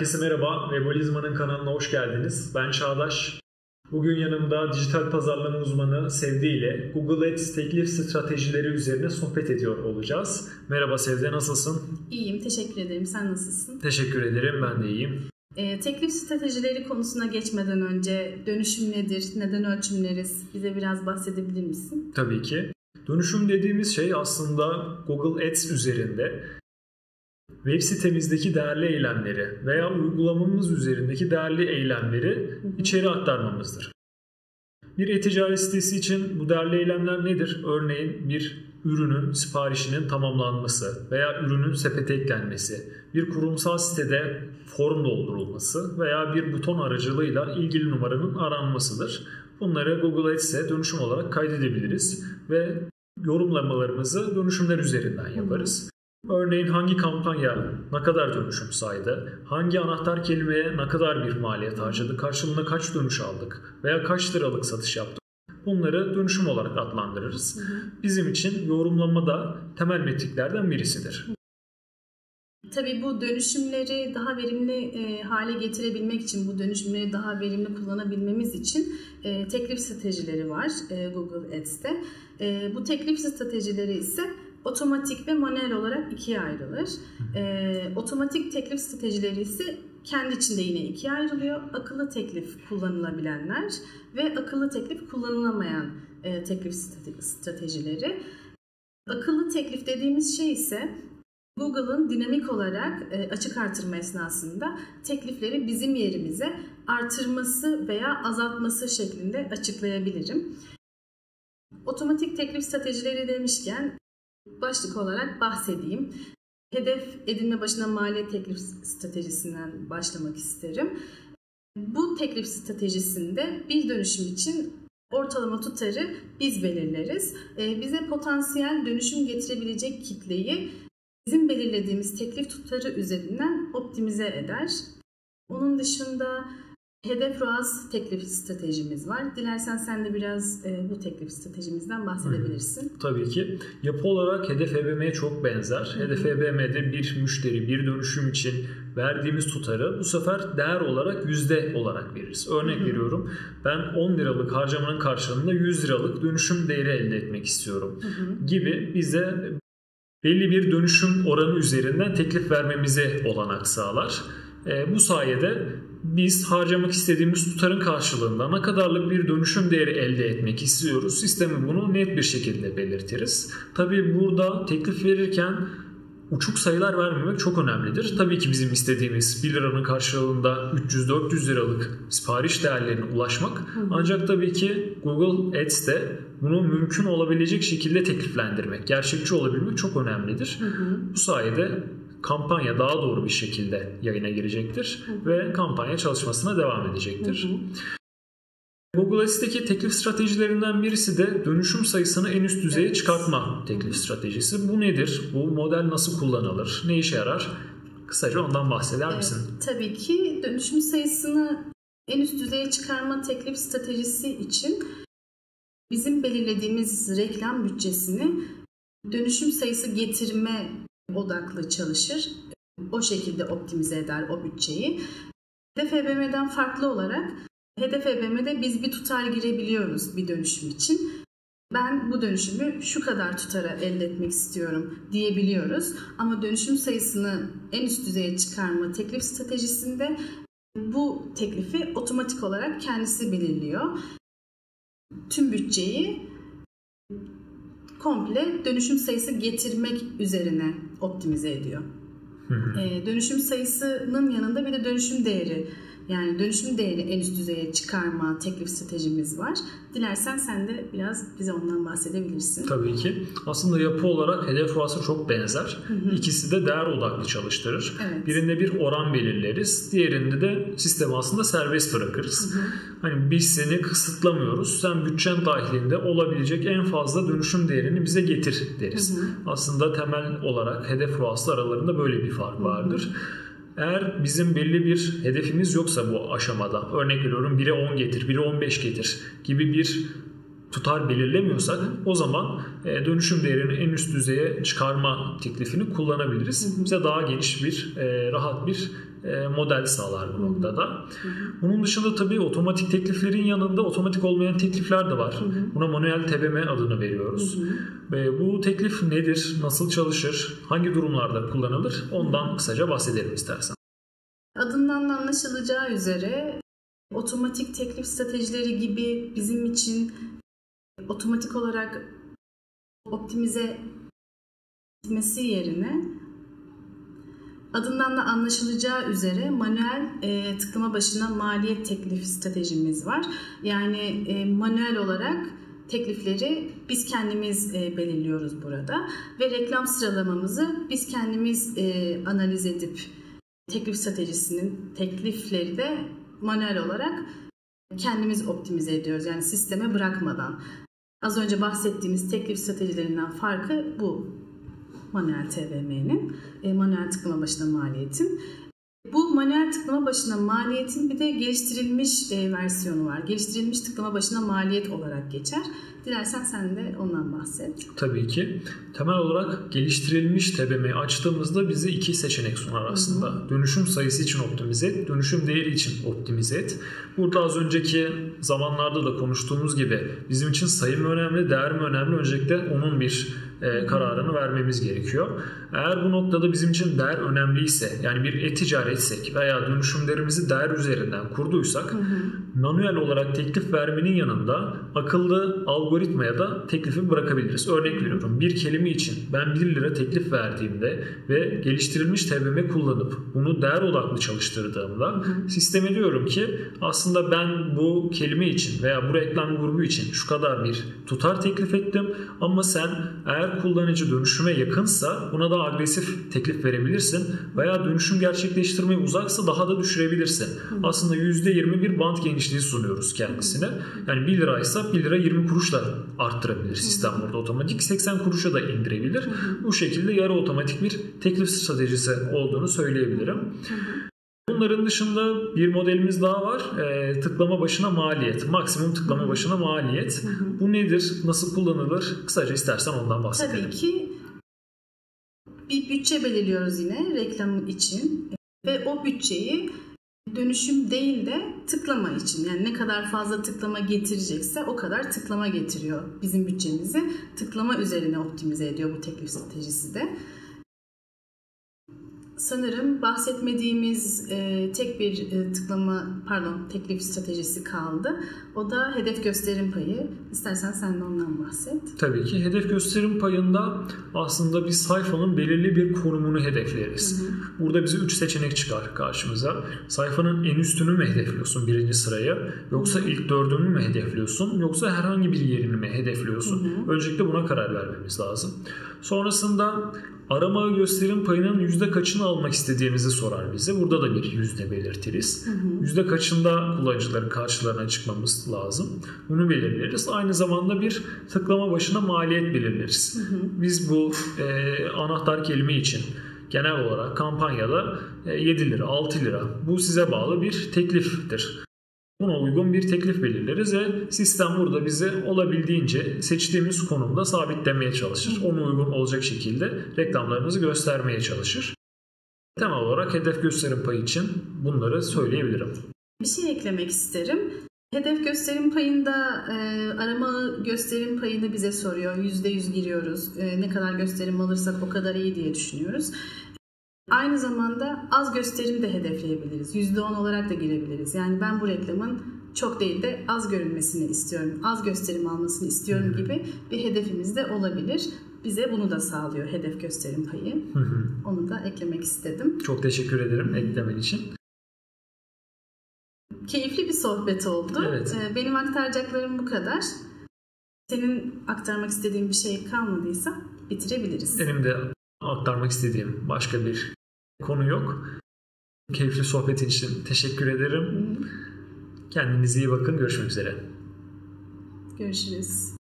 Herkese merhaba. Webalizma'nın kanalına hoş geldiniz. Ben Çağdaş. Bugün yanımda dijital pazarlama uzmanı Sevdi ile Google Ads teklif stratejileri üzerine sohbet ediyor olacağız. Merhaba Sevde, nasılsın? İyiyim, teşekkür ederim. Sen nasılsın? Teşekkür ederim, ben de iyiyim. E, teklif stratejileri konusuna geçmeden önce dönüşüm nedir, neden ölçümleriz? Bize biraz bahsedebilir misin? Tabii ki. Dönüşüm dediğimiz şey aslında Google Ads üzerinde web sitemizdeki değerli eylemleri veya uygulamamız üzerindeki değerli eylemleri içeri aktarmamızdır. Bir e-ticaret sitesi için bu değerli eylemler nedir? Örneğin bir ürünün siparişinin tamamlanması veya ürünün sepete eklenmesi, bir kurumsal sitede form doldurulması veya bir buton aracılığıyla ilgili numaranın aranmasıdır. Bunları Google Ads'e dönüşüm olarak kaydedebiliriz ve yorumlamalarımızı dönüşümler üzerinden yaparız. Örneğin hangi kampanya ne kadar dönüşüm saydı, hangi anahtar kelimeye ne kadar bir maliyet harcadı, karşılığında kaç dönüş aldık veya kaç liralık satış yaptık. Bunları dönüşüm olarak adlandırırız. Hı hı. Bizim için yorumlama da temel metriklerden birisidir. Tabii bu dönüşümleri daha verimli e, hale getirebilmek için, bu dönüşümleri daha verimli kullanabilmemiz için e, teklif stratejileri var e, Google Ads'te. E, bu teklif stratejileri ise otomatik ve manuel olarak ikiye ayrılır. E, otomatik teklif stratejileri ise kendi içinde yine ikiye ayrılıyor. Akıllı teklif kullanılabilenler ve akıllı teklif kullanılamayan e, teklif stratejileri. Akıllı teklif dediğimiz şey ise Google'ın dinamik olarak e, açık artırma esnasında teklifleri bizim yerimize artırması veya azaltması şeklinde açıklayabilirim. Otomatik teklif stratejileri demişken başlık olarak bahsedeyim. Hedef edinme başına maliyet teklif stratejisinden başlamak isterim. Bu teklif stratejisinde bir dönüşüm için ortalama tutarı biz belirleriz. Ee, bize potansiyel dönüşüm getirebilecek kitleyi bizim belirlediğimiz teklif tutarı üzerinden optimize eder. Onun dışında Hedef ROAS teklif stratejimiz var. Dilersen sen de biraz e, bu teklif stratejimizden bahsedebilirsin. Hı, tabii ki. Yapı olarak hedef EBM'ye çok benzer. Hı. Hedef EBM'de bir müşteri, bir dönüşüm için verdiğimiz tutarı bu sefer değer olarak yüzde olarak veririz. Örnek Hı. veriyorum. Ben 10 liralık harcamanın karşılığında 100 liralık dönüşüm değeri elde etmek istiyorum Hı. gibi bize belli bir dönüşüm oranı üzerinden teklif vermemize olanak sağlar. E, bu sayede biz harcamak istediğimiz tutarın karşılığında ne kadarlık bir dönüşüm değeri elde etmek istiyoruz. Sistemi bunu net bir şekilde belirtiriz. Tabi burada teklif verirken uçuk sayılar vermemek çok önemlidir. Tabii ki bizim istediğimiz 1 liranın karşılığında 300-400 liralık sipariş değerlerine ulaşmak. Ancak tabii ki Google Ads'te bunu mümkün olabilecek şekilde tekliflendirmek, gerçekçi olabilmek çok önemlidir. Hı hı. Bu sayede kampanya daha doğru bir şekilde yayına girecektir hı ve kampanya çalışmasına devam edecektir. Hı hı. Google Ads'teki teklif stratejilerinden birisi de dönüşüm sayısını en üst düzeye evet. çıkartma teklif stratejisi. Bu nedir? Bu model nasıl kullanılır? Ne işe yarar? Kısaca ondan bahseder misin? Evet, tabii ki dönüşüm sayısını en üst düzeye çıkarma teklif stratejisi için bizim belirlediğimiz reklam bütçesini dönüşüm sayısı getirme odaklı çalışır. O şekilde optimize eder o bütçeyi. Hedef EBM'den farklı olarak Hedef EBM'de biz bir tutar girebiliyoruz bir dönüşüm için. Ben bu dönüşümü şu kadar tutara elde etmek istiyorum diyebiliyoruz. Ama dönüşüm sayısını en üst düzeye çıkarma teklif stratejisinde bu teklifi otomatik olarak kendisi belirliyor. Tüm bütçeyi komple dönüşüm sayısı getirmek üzerine optimize ediyor. Hı hı. E, dönüşüm sayısının yanında bir de dönüşüm değeri yani dönüşüm değerini en üst düzeye çıkarma teklif stratejimiz var. Dilersen sen de biraz bize ondan bahsedebilirsin. Tabii ki. Aslında yapı olarak hedef ruhası çok benzer. Hı hı. İkisi de değer odaklı çalıştırır. Evet. Birinde bir oran belirleriz. Diğerinde de sistemi aslında serbest bırakırız. Hı hı. Hani biz seni kısıtlamıyoruz. Sen bütçen dahilinde olabilecek en fazla dönüşüm değerini bize getir deriz. Hı hı. Aslında temel olarak hedef ruhası aralarında böyle bir fark vardır. Hı hı. Eğer bizim belli bir hedefimiz yoksa bu aşamada örnek veriyorum 1'e 10 getir, 1'e 15 getir gibi bir tutar belirlemiyorsak o zaman e, dönüşüm değerini en üst düzeye çıkarma teklifini kullanabiliriz. Bize daha geniş bir, e, rahat bir model sağlar bu noktada. Bunun dışında tabii otomatik tekliflerin yanında otomatik olmayan teklifler de var. Buna manuel TBM adını veriyoruz. Ve bu teklif nedir, nasıl çalışır, hangi durumlarda kullanılır ondan kısaca bahsedelim istersen. Adından da anlaşılacağı üzere otomatik teklif stratejileri gibi bizim için otomatik olarak optimize etmesi yerine adından da anlaşılacağı üzere manuel e, tıklama başına maliyet teklif stratejimiz var. Yani e, manuel olarak teklifleri biz kendimiz e, belirliyoruz burada ve reklam sıralamamızı biz kendimiz e, analiz edip teklif stratejisinin teklifleri de manuel olarak kendimiz optimize ediyoruz. Yani sisteme bırakmadan. Az önce bahsettiğimiz teklif stratejilerinden farkı bu manuel TVM'nin, e, manuel tıklama başına maliyetin. Bu manuel tıklama başına maliyetin bir de geliştirilmiş e, versiyonu var. Geliştirilmiş tıklama başına maliyet olarak geçer. Dilersen sen de ondan bahset. Tabii ki. Temel olarak geliştirilmiş TBM'yi açtığımızda bize iki seçenek sunar aslında. Hı hı. Dönüşüm sayısı için optimize et, dönüşüm değeri için optimize et. Burada az önceki zamanlarda da konuştuğumuz gibi bizim için sayı mı önemli, değer mi önemli? Öncelikle onun bir e, kararını vermemiz gerekiyor. Eğer bu noktada bizim için değer önemliyse yani bir e-ticaretsek veya dönüşümlerimizi değer üzerinden kurduysak hı hı. manuel olarak teklif vermenin yanında akıllı algoritmaya da teklifi bırakabiliriz. Örnek veriyorum bir kelime için ben 1 lira teklif verdiğimde ve geliştirilmiş TBM kullanıp bunu değer odaklı çalıştırdığımda hı hı. sisteme diyorum ki aslında ben bu kelime için veya bu reklam grubu için şu kadar bir tutar teklif ettim ama sen eğer eğer kullanıcı dönüşüme yakınsa buna da agresif teklif verebilirsin veya dönüşüm gerçekleştirmeye uzaksa daha da düşürebilirsin. Aslında %20 bir band genişliği sunuyoruz kendisine. Yani 1 liraysa 1 lira 20 kuruş da arttırabilir sistem orada otomatik. 80 kuruşa da indirebilir. Bu şekilde yarı otomatik bir teklif stratejisi olduğunu söyleyebilirim. Bunların dışında bir modelimiz daha var. E, tıklama başına maliyet. Maksimum tıklama başına maliyet. Hı hı. Bu nedir? Nasıl kullanılır? Kısaca istersen ondan bahsedelim. Tabii ki bir bütçe belirliyoruz yine reklam için. Ve o bütçeyi dönüşüm değil de tıklama için. Yani ne kadar fazla tıklama getirecekse o kadar tıklama getiriyor bizim bütçemizi. Tıklama üzerine optimize ediyor bu teklif stratejisi de sanırım bahsetmediğimiz e, tek bir e, tıklama pardon teklif stratejisi kaldı. O da hedef gösterim payı. İstersen sen de ondan bahset. Tabii ki hedef gösterim payında aslında bir sayfanın belirli bir konumunu hedefleriz. Hı hı. Burada bize 3 seçenek çıkar karşımıza. Sayfanın en üstünü mü hedefliyorsun birinci sırayı yoksa ilk dördünü mü hedefliyorsun yoksa herhangi bir yerini mi hedefliyorsun? Hı hı. Öncelikle buna karar vermemiz lazım. Sonrasında arama gösterim payının yüzde kaçını almak istediğimizi sorar bize. Burada da bir yüzde belirtiriz. Hı hı. Yüzde kaçında kullanıcıların karşılarına çıkmamız lazım. Bunu belirleriz. Aynı zamanda bir tıklama başına maliyet belirleriz. Hı hı. Biz bu e, anahtar kelime için genel olarak kampanyada 7 e, lira, 6 lira bu size bağlı bir tekliftir. Buna uygun bir teklif belirleriz ve sistem burada bizi olabildiğince seçtiğimiz konumda sabitlemeye çalışır. Ona uygun olacak şekilde reklamlarımızı göstermeye çalışır. Temel olarak hedef gösterim payı için bunları söyleyebilirim. Bir şey eklemek isterim. Hedef gösterim payında e, arama gösterim payını bize soruyor. %100 giriyoruz. E, ne kadar gösterim alırsak o kadar iyi diye düşünüyoruz. Aynı zamanda az gösterim de hedefleyebiliriz. %10 olarak da girebiliriz. Yani ben bu reklamın çok değil de az görünmesini istiyorum, az gösterim almasını istiyorum gibi bir hedefimiz de olabilir. Bize bunu da sağlıyor hedef gösterim payı. Onu da eklemek istedim. Çok teşekkür ederim eklemen için. Keyifli bir sohbet oldu. Evet. Ee, benim aktaracaklarım bu kadar. Senin aktarmak istediğin bir şey kalmadıysa bitirebiliriz. Benim de aktarmak istediğim başka bir konu yok. Keyifli sohbetin için teşekkür ederim. Kendinize iyi bakın. Görüşmek üzere. Görüşürüz.